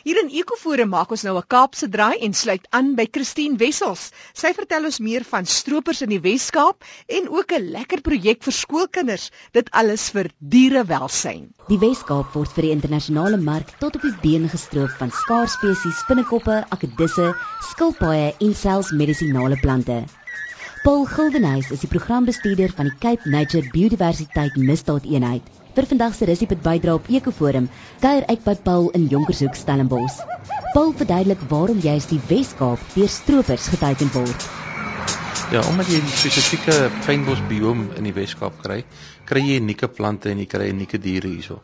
Hier in Ekoforum maak ons nou 'n Kaapse draai en sluit aan by Christine Wessels. Sy vertel ons meer van stroopers in die Wes-Kaap en ook 'n lekker projek vir skoolkinders. Dit alles vir dierewelsyn. Die Wes-Kaap word vir die internasionale mark tot op die been gestroop van skaars spesies spinnekoppe, akedisse, skilpaaie en selfs medisinale plante. Paul Gildenhuys is die programbestuurder van die Cape Nature Biodiversiteit Misdaadeenheid. Vir vandag se resepet bydra op Ekoforum, kuier ek by Paul in Jonkershoek, Stellenbosch. Paul verduidelik waarom jy as die Wes-Kaap deur stroopers geteken word. Ja, omdat jy 'n spesifieke fynbos biome in die Wes-Kaap kry, kry jy unieke plante en jy kry unieke diere hierso.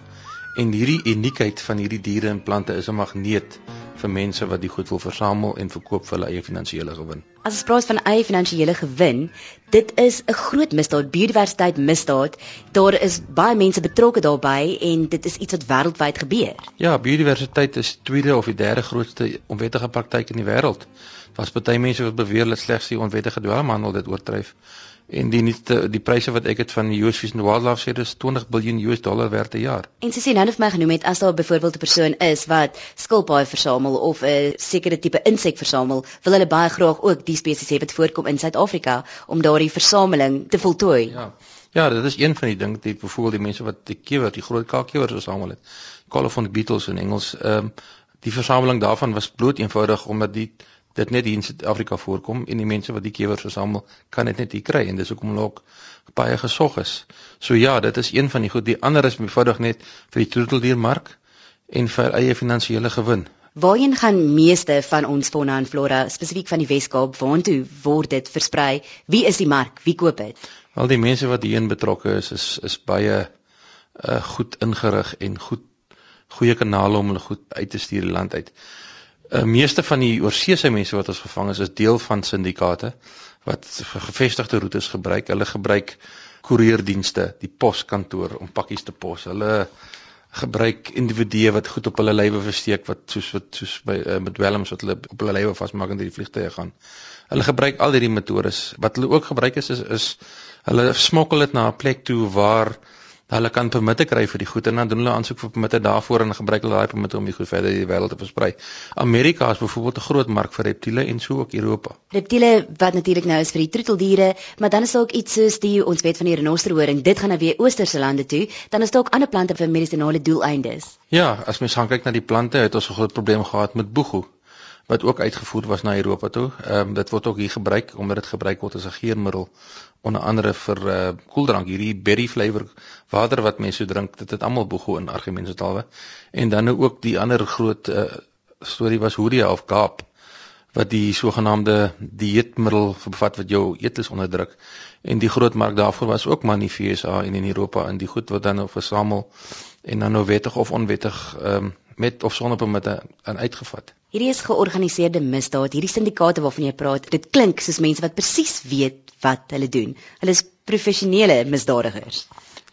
En hierdie uniekheid van hierdie diere en plante is 'n magneet vir mense wat die goed wil versamel en verkoop vir hulle eie finansiële gewin. As ons praat van eie finansiële gewin, dit is 'n groot misdaad, biodiversiteit misdaad. Daar is baie mense betrokke daarbey en dit is iets wat wêreldwyd gebeur. Ja, biodiversiteit is tweede of die derde grootste onwettige praktyk in die wêreld. Daar's baie mense wat beweer dat slegs die onwettige dwelmhandel dit oortref en die nie die pryse wat ek het van die US Fish and Wildlife sê dis 20 miljard US dollar werd per jaar. En sy sê nou net vir my genoem het as daar byvoorbeeld 'n persoon is wat skilpaaie versamel of 'n sekere tipe insek versamel, wil hulle baie graag ook die spesies hê wat voorkom in Suid-Afrika om daardie versameling te voltooi. Ja. Ja, dit is een van die dinge, die byvoorbeeld die mense wat die kewer, die groot kaakkewers versamel het. Colophon beetles in Engels. Ehm um, die versameling daarvan was bloot eenvoudig omdat die dit net hier in Suid-Afrika voorkom en die mense wat die kewers versamel kan dit net hier kry en dis hoekom hulle ook baie gesog is. So ja, dit is een van die goed. Die ander is eenvoudig net vir die troeteldiermark en vir eie finansiële gewin. Waarheen gaan meeste van ons fauna en flora spesifiek van die Wes-Kaap waantoe word dit versprei? Wie is die mark? Wie koop dit? Al die mense wat hierin betrokke is is is baie uh goed ingerig en goed goeie kanale om hulle goed uit te stuur die land uit. Uh, meeste van die oorseese mense wat ons gevang is is deel van syndikaate wat gevestigde roetes gebruik. Hulle gebruik koerierdienste, die poskantoor om pakkies te pos. Hulle gebruik individue wat goed op hulle lywe versteek wat soos wat soos by uh, met dwelms wat hulle op hulle lywe vasmaak en die vliegtye gaan. Hulle gebruik al hierdie metodes. Wat hulle ook gebruik is is, is hulle smokkel dit na 'n plek toe waar hulle kan permitte kry vir die goed en dan doen hulle aansoek vir permitte daarvoor en gebruik hulle daai permitte om die goed verder in die wêreld te versprei. Amerika is byvoorbeeld 'n groot mark vir reptiele en so ook Europa. Reptiele wat natuurlik nou is vir die troeteldiere, maar dan is daar ook iets soos die ons weet van die renosterhoring. Dit gaan nou weer oosterse lande toe. Dan is daar ook ander plante vir medisinale doeleindes. Ja, as mens gaan kyk na die plante, het ons 'n groot probleem gehad met boegoe wat ook uitgevoer was na Europa toe. Ehm um, dit word ook hier gebruik omdat dit gebruik word as 'n geurmiddel onder andere vir uh koeldrank. Hierdie berry flavour water wat mense so drink dit het almal boego in argumente taalwe en dan nou ook die ander groot uh storie was Hoodia of Kaap wat die sogenaamde dieetmiddel bevat wat jou eetlus onderdruk en die groot mark daarvoor was ook maar in die FSA en in Europa en die goed wat dan nou versamel en dan nou wettig of onwettig ehm um, met of sonder permitte aan uitgevat. Hierdie is georganiseerde misdaad, hierdie syndikaate waarvan jy praat. Dit klink soos mense wat presies weet wat hulle doen. Hulle is professionele misdadigers.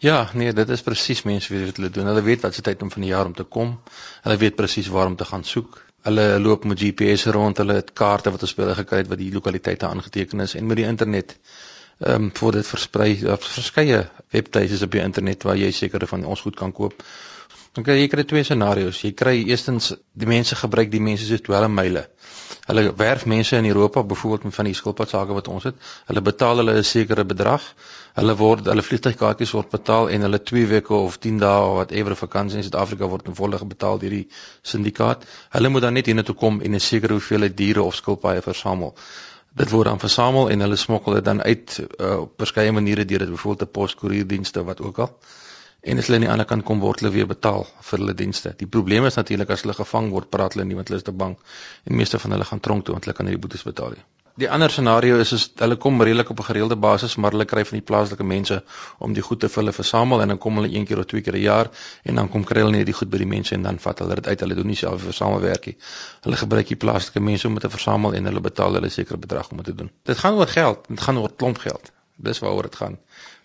Ja, nee, dit is presies mense weet wat hulle doen. Hulle weet wat se tyd om van die jaar om te kom. Hulle weet presies waar om te gaan soek. Hulle loop met GPS rond, hulle het kaarte wat ons spele gekry het wat die lokaliteite aangeteken is en met die internet ehm um, voor dit versprei op verskeie webtuise op die internet waar jy seker van ons goed kan koop. Dan kry jy kry twee scenario's. Jy kry eerstens die mense gebruik die mense soos dwelmmyle. Hulle werf mense in Europa byvoorbeeld met van die skilpadsake wat ons het. Hulle betaal hulle 'n sekere bedrag. Hulle word hulle vliegtuigkaartjies word betaal en hulle 2 weke of 10 dae of whatever vakansie in Suid-Afrika word in volle betaal deur die syndikaat. Hulle moet dan net hiernatoe kom en 'n sekere hoeveelheid diere of skilpaaie versamel. Dit word dan versamel en hulle smokkel dit dan uit uh, op verskeie maniere deur dit byvoorbeeld 'n poskoerierdienste wat ook al en as hulle aan die ander kant kom word hulle weer betaal vir hulle dienste. Die probleem is natuurlik as hulle gevang word, praat hulle nie want hulle is te bang en meeste van hulle gaan tronk toe want hulle kan nie die boetes betaal nie. Die ander scenario is is hulle kom redelik op 'n gereelde basis, maar hulle kry van die plaaslike mense om die goed te vir hulle versamel en dan kom hulle een keer of twee keer 'n jaar en dan kom kry hulle net die goed by die mense en dan vat hulle dit uit. Hulle doen nie self versamelwerkie. Hulle gebruik die plaaslike mense om dit te versamel en hulle betaal hulle 'n sekere bedrag om dit te doen. Dit gaan oor geld, dit gaan oor klomp geld. Dis waaroor dit gaan.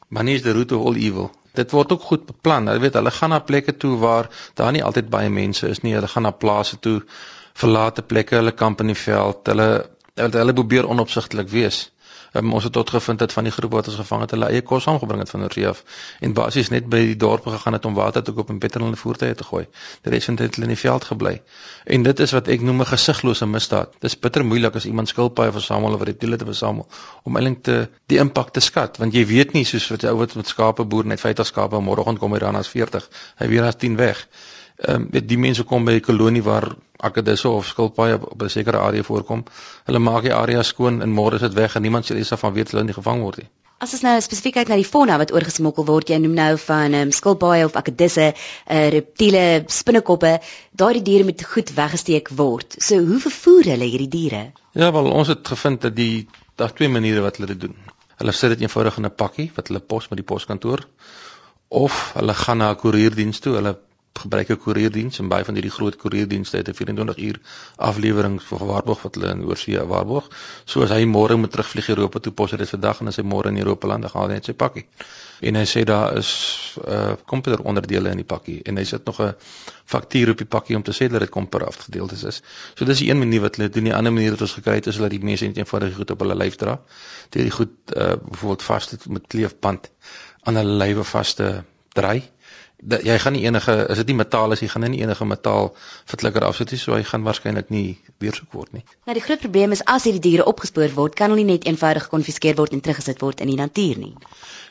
Money is the root of all evil dit word ook goed beplan. Hulle weet hulle gaan na plekke toe waar daar nie altyd baie mense is nie. Hulle gaan na plase toe, verlate plekke, hulle kamp in die veld. Hulle, hulle probeer onopsigtelik wees. Um, ons het tot gevind dat van die groep wat ons gevang het, hulle eie kos saamgebring het van Oorsee af en basies net by die dorpe gegaan het om water te koop en petrol in hulle voertuie te gooi. Die res het hulle in die veld gebly. En dit is wat ek noem 'n gesiglose misdaad. Dis bitter moeilik as iemand skilpaaie versamel of reptiele te versamel om eintlik te die impak te skat, want jy weet nie soos wat jy ou wat met skape boer net 50 skape môreoggend kom hy dan as 40. Hy weer as 10 weg ehm um, die mense kom by 'n kolonie waar akedisse of skilpaaie op, op 'n sekere area voorkom. Hulle maak die area skoon en môre is dit weg en niemand sal eens van weet hulle nie gevang word nie. As ons nou spesifiek kyk na die fauna wat oorgesmokkel word, jy noem nou van um, skilpaaie of akedisse, uh, reptiele, spinnekoppe, daardie diere moet goed weggesteek word. So hoe vervoer hulle hierdie diere? Ja, wel ons het gevind dat die daar twee maniere wat hulle dit doen. Hulle sit dit eenvoudig in 'n pakkie wat hulle pos met die poskantoor of hulle gaan na 'n koerierdiens toe. Hulle gebruik 'n koerierdiens en baie van hierdie groot koerierdienste het 'n 24 uur aflewering vir waarborg wat hulle in oorsee waarborg. So as hy môre moet terugvlieg Europa toe pos dit vandag en as hy môre in Europa land dan haal hy net sy pakkie. En hy sê daar is uh komputeronderdele in die pakkie en hy sit nog 'n faktuur op die pakkie om te sê dat dit komputer afgedeeltes is. So dis die een manier wat hulle doen. Die ander manier wat ons gekry het is dat die mense net eenvoudig goed op hulle lyf dra. Dit is goed uh byvoorbeeld vas met kleefband aan hulle lywe vaste dry dat jy gaan nie enige is dit nie metaal as jy gaan nie enige metaal verklikker afsit nie so hy gaan waarskynlik nie weer soek word nie. Nou die groot probleem is as hierdie diere opgespoor word, kan hulle nie net eenvoudig gekonfiskeer word en teruggesit word in die natuur nie.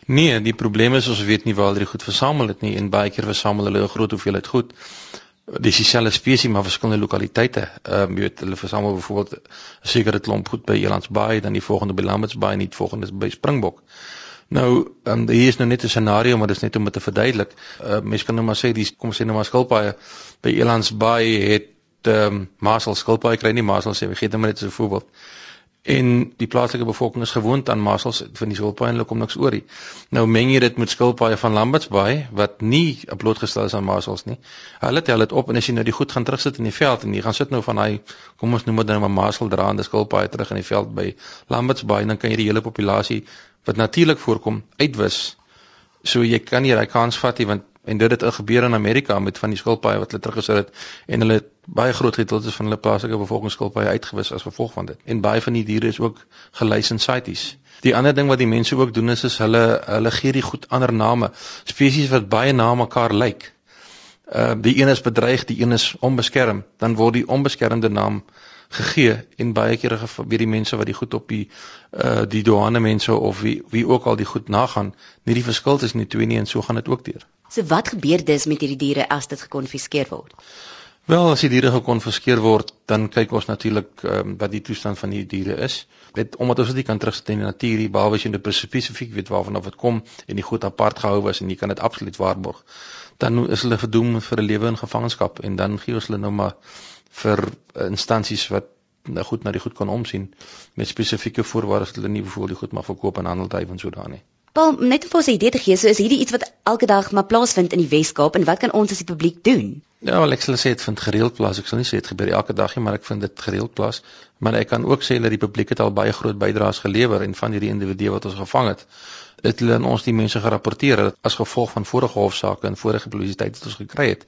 Nee, die probleem is ons weet nie waar hulle goed versamel het nie en baie keer versamel hulle 'n groot hoeveelheid goed. Dis dieselfde spesies maar verskillende lokaliteite. Ehm um, jy weet hulle versamel byvoorbeeld 'n sekere klomp goed by Elandsbaai, dan die volgende by Lambertsbaai en die volgende by Springbok. Nou, um, hier is nou net 'n scenario, maar dis net om dit te verduidelik. Uh, Mense kan nou maar sê die kom sê nou maar skilpaaie by Elands Bay het ehm um, masel skilpaaie kry nie masel sê, gee dit maar net so 'n voorbeeld. En die plaaslike bevolking is gewoond aan masels van die skilpaaie en hulle kom niks oor nie. Nou meng jy dit met skilpaaie van Lamberts Bay wat nie blootgestel is aan masels nie. Hulle tel dit op en as jy nou die goed gaan terugsit in die veld en jy gaan sit nou van hy kom ons noem dit nou 'n masel draande skilpaaie terug in die veld by Lamberts Bay dan kan jy die hele populasie wat natuurlik voorkom uitwis. So jy kan nie daai kans vat nie want en dit het gebeur in Amerika met van die skilpaaie wat hulle teruggesit het en hulle baie groot gedeeltes van hulle plaaslike bevolkingsskilpaaie uitgewis as gevolg van dit. En baie van die diere is ook gelys in sites. Die ander ding wat die mense ook doen is is hulle hulle gee die goed ander name. Spesies wat baie na mekaar lyk. Uh die een is bedreig, die een is onbeskerm, dan word die onbeskermde naam gegee en baie kere gebeur die mense wat die goed op die uh die douane mense of wie wie ook al die goed nagaan, nie die verskil tussen die twee nie en so gaan dit ook deur. So wat gebeur dus met hierdie diere as dit gekonfiskeer word? Wel, as die diere gekonfiskeer word, dan kyk ons natuurlik um, wat die toestand van die diere is. Dit omdat ons dit kan terugsit in die natuur, behalwe as jy dit spesifiek weet waarvan of dit kom en die goed apart gehou was en jy kan dit absoluut waarborg. Dan is hulle gedoem vir 'n lewe in gevangenskap en dan gee ons hulle nou maar vir instansies wat nou goed na die goed kan omsien met spesifieke voorwaardes dat hulle nie bijvoorbeeld die goed mag verkoop en handel dryf en so daarin nie. Paul, net om vir ons 'n idee te gee, so is hierdie iets wat elke dag maar plaasvind in die Wes-Kaap en wat kan ons as die publiek doen? Ja, wel ek sal sê dit vind gereeld plaas. Ek sal nie sê dit gebeur elke dag nie, maar ek vind dit gereeld plaas. Maar ek kan ook sê dat die publiek het al baie groot bydraes gelewer en van hierdie individue wat ons gevang het, het hulle aan ons die mense gerapporteer as gevolg van vorige hofsaake en vorige publisiteit wat ons gekry het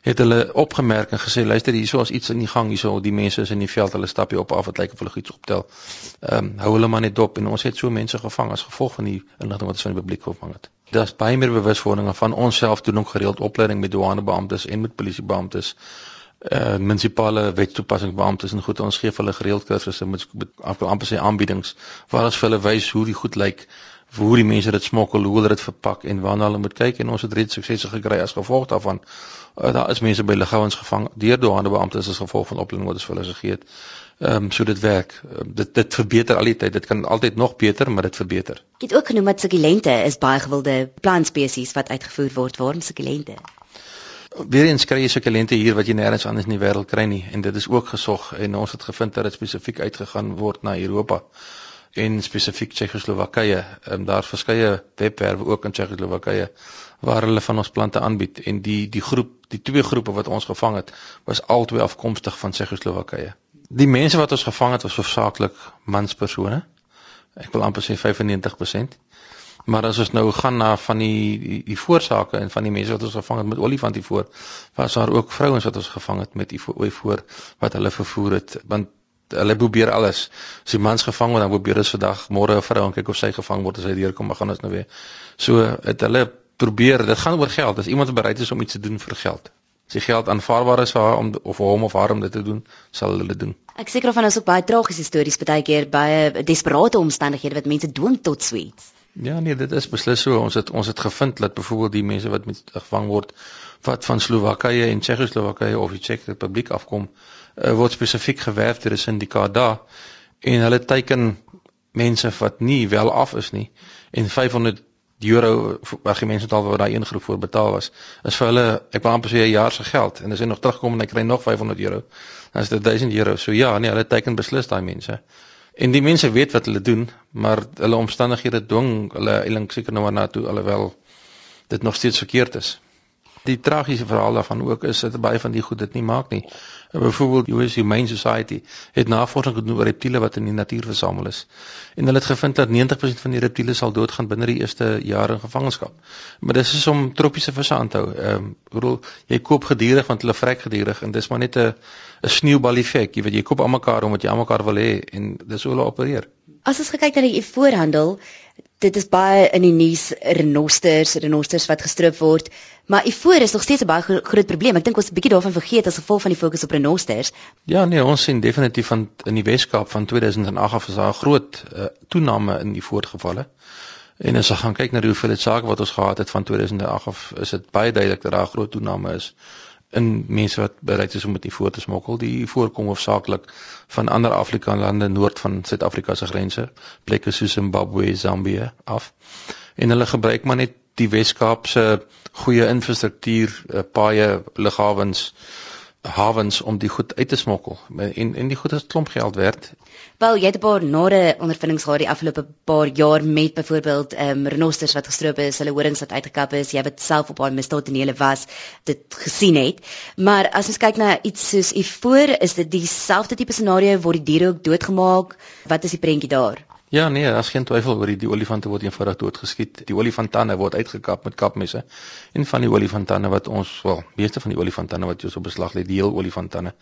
het hulle opgemerk en gesê luister hierso as iets in die gang hierso die mense is in die veld hulle stap hier op af wat lyk of hulle iets optel. Ehm um, hou hulle maar net dop en ons het so mense gevang as gevolg van die inligting wat ons van die publiek gevang het. Daar's baie meer bewuswording van onsself doen ook gereeld opleiding met douanebeamptes en met polisiebeamptes uh eh, munisipale wetstoepassingsbeamptes en goed ons gee vir hulle gereeld kursusse met, amper sê aanbiedings waar ons vir hulle wys hoe die goed lyk hoe die mense dit smokkel, hoe hulle dit verpak en waarna hulle moet kyk en ons het reeds suksese gekry as gevolg daarvan. Uh, daar is mense by liggouens gevang deur douane beamptes as gevolg van opleiding wat ons vir hulle gegee het. Ehm um, so dit werk. Uh, dit dit verbeter al die tyd. Dit kan altyd nog beter, maar dit verbeter. Ek het ook genoem dat sukkulente is baie gewilde plantspesies wat uitgevoer word. Waarom sukkulente? Weereens kry jy sukkulente hier wat jy nêrens anders in die wêreld kry nie en dit is ook gesog en ons het gevind dat dit spesifiek uitgegaan word na Europa en spesifiek Tsjechoslowakye. Ehm daar verskeie webwerwe ook in Tsjechoslowakye waar hulle van ons plante aanbied en die die groep, die twee groepe wat ons gevang het, was albei afkomstig van Tsjechoslowakye. Die mense wat ons gevang het was hoofsaaklik manspersone. Ek wil amper sê 95%. Maar as ons nou gaan na van die die, die voorsake en van die mense wat ons gevang het met olifantie voor, was daar ook vrouens wat ons gevang het met die ooi voor wat hulle vervoer het want hulle probeer alles. As die mans gevang word, dan probeer hulle vandag môre 'n vrou kyk of sy gevang word as hy deurkom, maar gaan ons nou weer. So het hulle probeer, dit gaan oor geld. As iemand bereid is om iets te doen vir geld. As die geld aanvaarbaar is vir haar om of hom of haar om dit te doen, sal hulle dit doen. Ek seker van ons ook baie tragiese stories baie keer baie desperate omstandighede wat mense dwing tot sweets. Ja nee, dit is beslis so. Ons het ons het gevind dat byvoorbeeld die mense wat met gevang word wat van Slowakye en Tsjechoslowakye of die Tsjech Republiek afkom, uh, word spesifiek gewerf deur 'n syndikaat daar. En hulle teiken mense wat nie wel af is nie. En 500 euro wat die mense wat daai een groep voor betaal was is vir hulle ek wou amper sê 'n jaar se geld. En as hy nog terugkom en hy kry nog 500 euro dan is dit 1000 euro. So ja nee hulle teiken beslis daai mense en die mense weet wat hulle doen maar hulle omstandighede dwing hulle eintlik seker nou maar na toe alhoewel dit nog steeds verkeerd is die tragiese verhaal daarvan ook is dat baie van die goed dit nie maak nie. Byvoorbeeld die US Humane Society het navorsing gedoen oor reptiele wat in die natuur versamel is. En hulle het gevind dat 90% van die reptiele sal doodgaan binne die eerste jaar in gevangenskap. Maar dis is om tropiese visse aan te hou. Ehm um, bedoel jy koop gedurig want hulle vrek gedurig en dis maar net 'n 'n sneeubal effek. Jy weet jy koop almekaar omdat jy almekaar wil hê en dis hoe hulle opereer. As ons kyk na die voorhandel, dit is baie in die nuus renosters, renosters wat gestroop word, maar ivoor is nog steeds 'n baie gro groot probleem. Ek dink ons 'n bietjie daarvan vergeet as gevolg van die fokus op renosters. Ja, nee, ons sien definitief van in die Weskaap van 2008 af is daar 'n groot uh, toename in die voorgevalle. En as ons gaan kyk na die hoeveelheid sake wat ons gehad het van 2008 af, is dit baie duidelik dat daar 'n groot toename is in mense wat bereid is om dit voor te smokkel. Die voorkom hoofsaaklik van ander Afrikaanse lande noord van Suid-Afrika se grense, plekke soos Zimbabwe, Zambië af. En hulle gebruik maar net die Wes-Kaap se goeie infrastruktuur, eh, paaie, lughawens, hawens om die goed uit te smokkel. En en die goed is klomp geld werd Wel, jy het 'n paar nare ondervindings gehad die afgelope paar jaar met byvoorbeeld ehm um, renosters wat gestroop is, hulle horings wat uitgekap is, jy wat self op daai misdaadtonele was, dit gesien het. Maar as ons kyk na iets soos ivoor, is dit dieselfde tipe scenario word die diere ook doodgemaak? Wat is die prentjie daar? Ja nee, daar's geen twyfel oor die, die olifante word eenvoudig doodgeskiet. Die olifantane word uitgekap met kapmesse. En van die olifantane wat ons, wel, meeste van die olifantane wat jy so beslag lê, die heel olifantane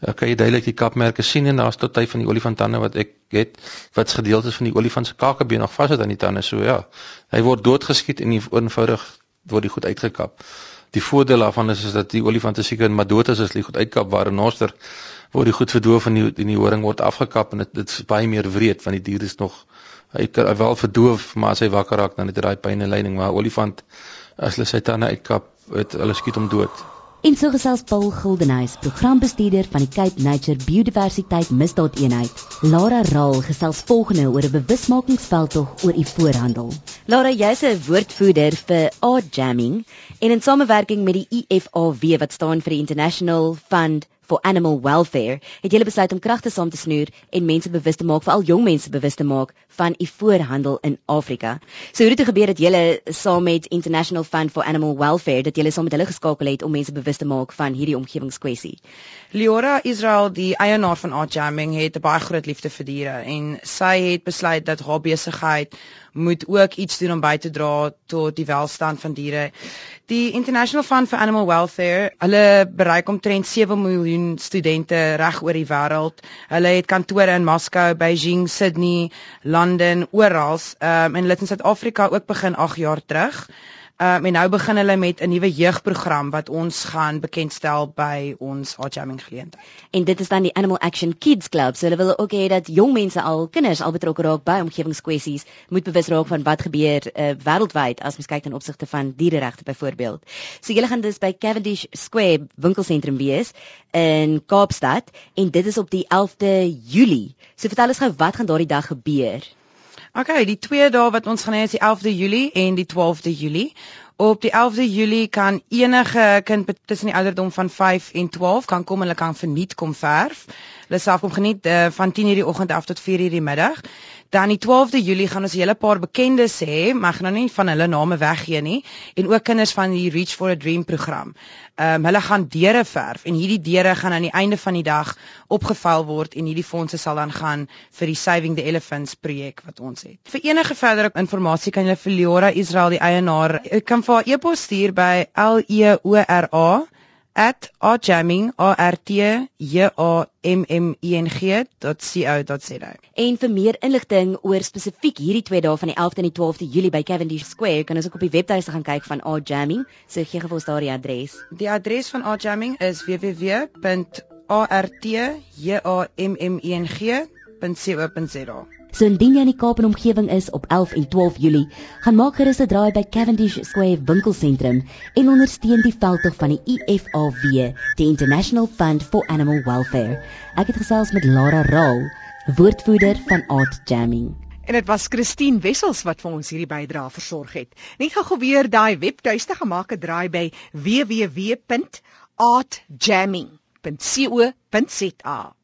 uh, kan jy duidelik die kapmerke sien en daar's tot tyd van die olifantande wat ek het wat gedeeltes van die olifant se kakebeen nog vas het aan die tande so ja hy word doodgeskiet en eenvoudig word die goed uitgekap die voordeel daarvan is is dat die olifante seker in madote is as hulle goed uitkap waar 'n noster word die goed verdoof en die en die horing word afgekap en dit dit is baie meer wreed want die dier is nog hy kan wel verdoof maar as hy wakker raak dan het hy daai pyn en lyding maar olifant as hulle sy tande uitkap het hulle skiet hom dood En so gesels Paul Gildenhuys, programbestuurder van die Cape Nature Biodiversiteit Misdaadeenheid. Lara Raal gesels volgende oor 'n bewusmakingsveldtog oor die voorhandel. Lara, jy's 'n woordvoerder vir art jamming en in samewerking met die IFAW wat staan vir die International Fund for Animal Welfare, het julle besluit om kragte saam te snoer en mense bewus te maak, veral jong mense bewus te maak van die voorhandel in Afrika. So hoe het dit gebeur dat julle saam met International Fund for Animal Welfare dat julle saam met hulle geskakel het om mense bewus te maak van hierdie omgewingskwessie? Leora Israel, die eienaar van Art Jamming, het 'n baie groot liefde vir diere en sy het besluit dat haar besigheid moet ook iets doen om by te dra tot die welstand van diere. Die International Fund for Animal Welfare, hulle bereik omtrent 7 miljoen studente reg oor die wêreld. Hulle het kantore in Moskou, Beijing, Sydney, Londen, oral. Um, en hulle het in Suid-Afrika ook begin 8 jaar terug. Um, en nou begin hulle met 'n nuwe jeugprogram wat ons gaan bekendstel by ons Jamming geleentheid. En dit is dan die Animal Action Kids Club. So hulle wil ook hê dat jong mense al kinders al betrokke raak by omgewingskwessies, moet bewus raak van wat gebeur uh, wêreldwyd as mens kyk ten opsigte van diereregte byvoorbeeld. So julle gaan dus by Cavendish Square winkelsentrum wees in Kaapstad en dit is op die 11de Julie. So vertel ons gou wat gaan daardie dag gebeur? Okay, die twee dae wat ons gaan hê is die 11de Julie en die 12de Julie. Op die 11de Julie kan enige kind tussen die ouderdom van 5 en 12 kan kom en hulle kan verniet kom verf. Hulle self kom geniet uh, van 10:00 die oggend af tot 4:00 die middag. Dan die 12de Julie gaan ons 'n hele paar bekendes hê, maar ek gaan nou nie van hulle name weggee nie en ook kinders van die Reach for a Dream program. Ehm um, hulle gaan deure verf en hierdie deure gaan aan die einde van die dag opgevul word en hierdie fondse sal dan gaan vir die Saving the Elephants projek wat ons het. Vir enige verdere inligting kan jy vir Leora Israel die eienaar, ek kan vir haar e-pos stuur by L O R A @artjamming.co.za. En vir meer inligting oor spesifiek hierdie twee dae van die 11de en die 12de Julie by Cavendish Square, kan ons ook op die webtuiste gaan kyk van Art Jamming. So gee gou vir ons daardie adres. Die adres van Art Jamming is www.artjamming.co.za. So indien jy in die Kaap en omgewing is op 11 en 12 Julie, gaan maak gerus 'n draai by Cavendish Square winkelsentrum en ondersteun die veldtog van die IFAW, die International Fund for Animal Welfare. Ek het gesels met Lara Raal, woordvoerder van Art Jamming. En dit was Christine Wessels wat vir ons hierdie bydrae versorg het. Net gou weer daai webtuiste gemaak 'n draai by www.artjamming.co.za.